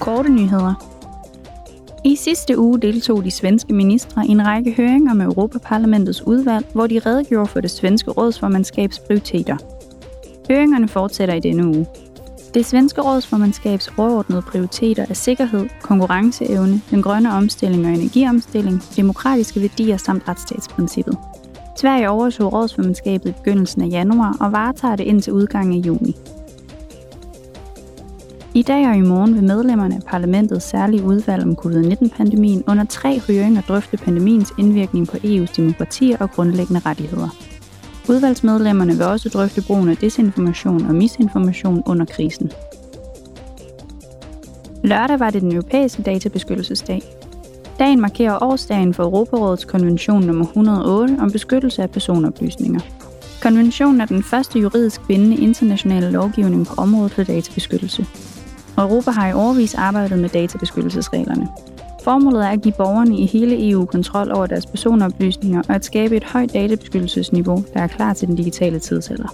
Korte nyheder. I sidste uge deltog de svenske ministre i en række høringer med Europaparlamentets udvalg, hvor de redegjorde for det svenske rådsformandskabs prioriteter. Høringerne fortsætter i denne uge. Det svenske rådsformandskabs overordnede prioriteter er sikkerhed, konkurrenceevne, den grønne omstilling og energiomstilling, demokratiske værdier samt retsstatsprincippet. Sverige overtog rådsformandskabet i begyndelsen af januar og varetager det indtil udgangen af juni. I dag og i morgen vil medlemmerne af parlamentets særlige udvalg om covid-19-pandemien under tre høringer drøfte pandemiens indvirkning på EU's demokrati og grundlæggende rettigheder. Udvalgsmedlemmerne vil også drøfte brugen af desinformation og misinformation under krisen. Lørdag var det den europæiske databeskyttelsesdag. Dagen markerer årsdagen for Europarådets konvention nummer 108 om beskyttelse af personoplysninger. Konventionen er den første juridisk bindende internationale lovgivning på området for databeskyttelse. Europa har i årvis arbejdet med databeskyttelsesreglerne. Formålet er at give borgerne i hele EU kontrol over deres personoplysninger og at skabe et højt databeskyttelsesniveau, der er klar til den digitale tidsalder.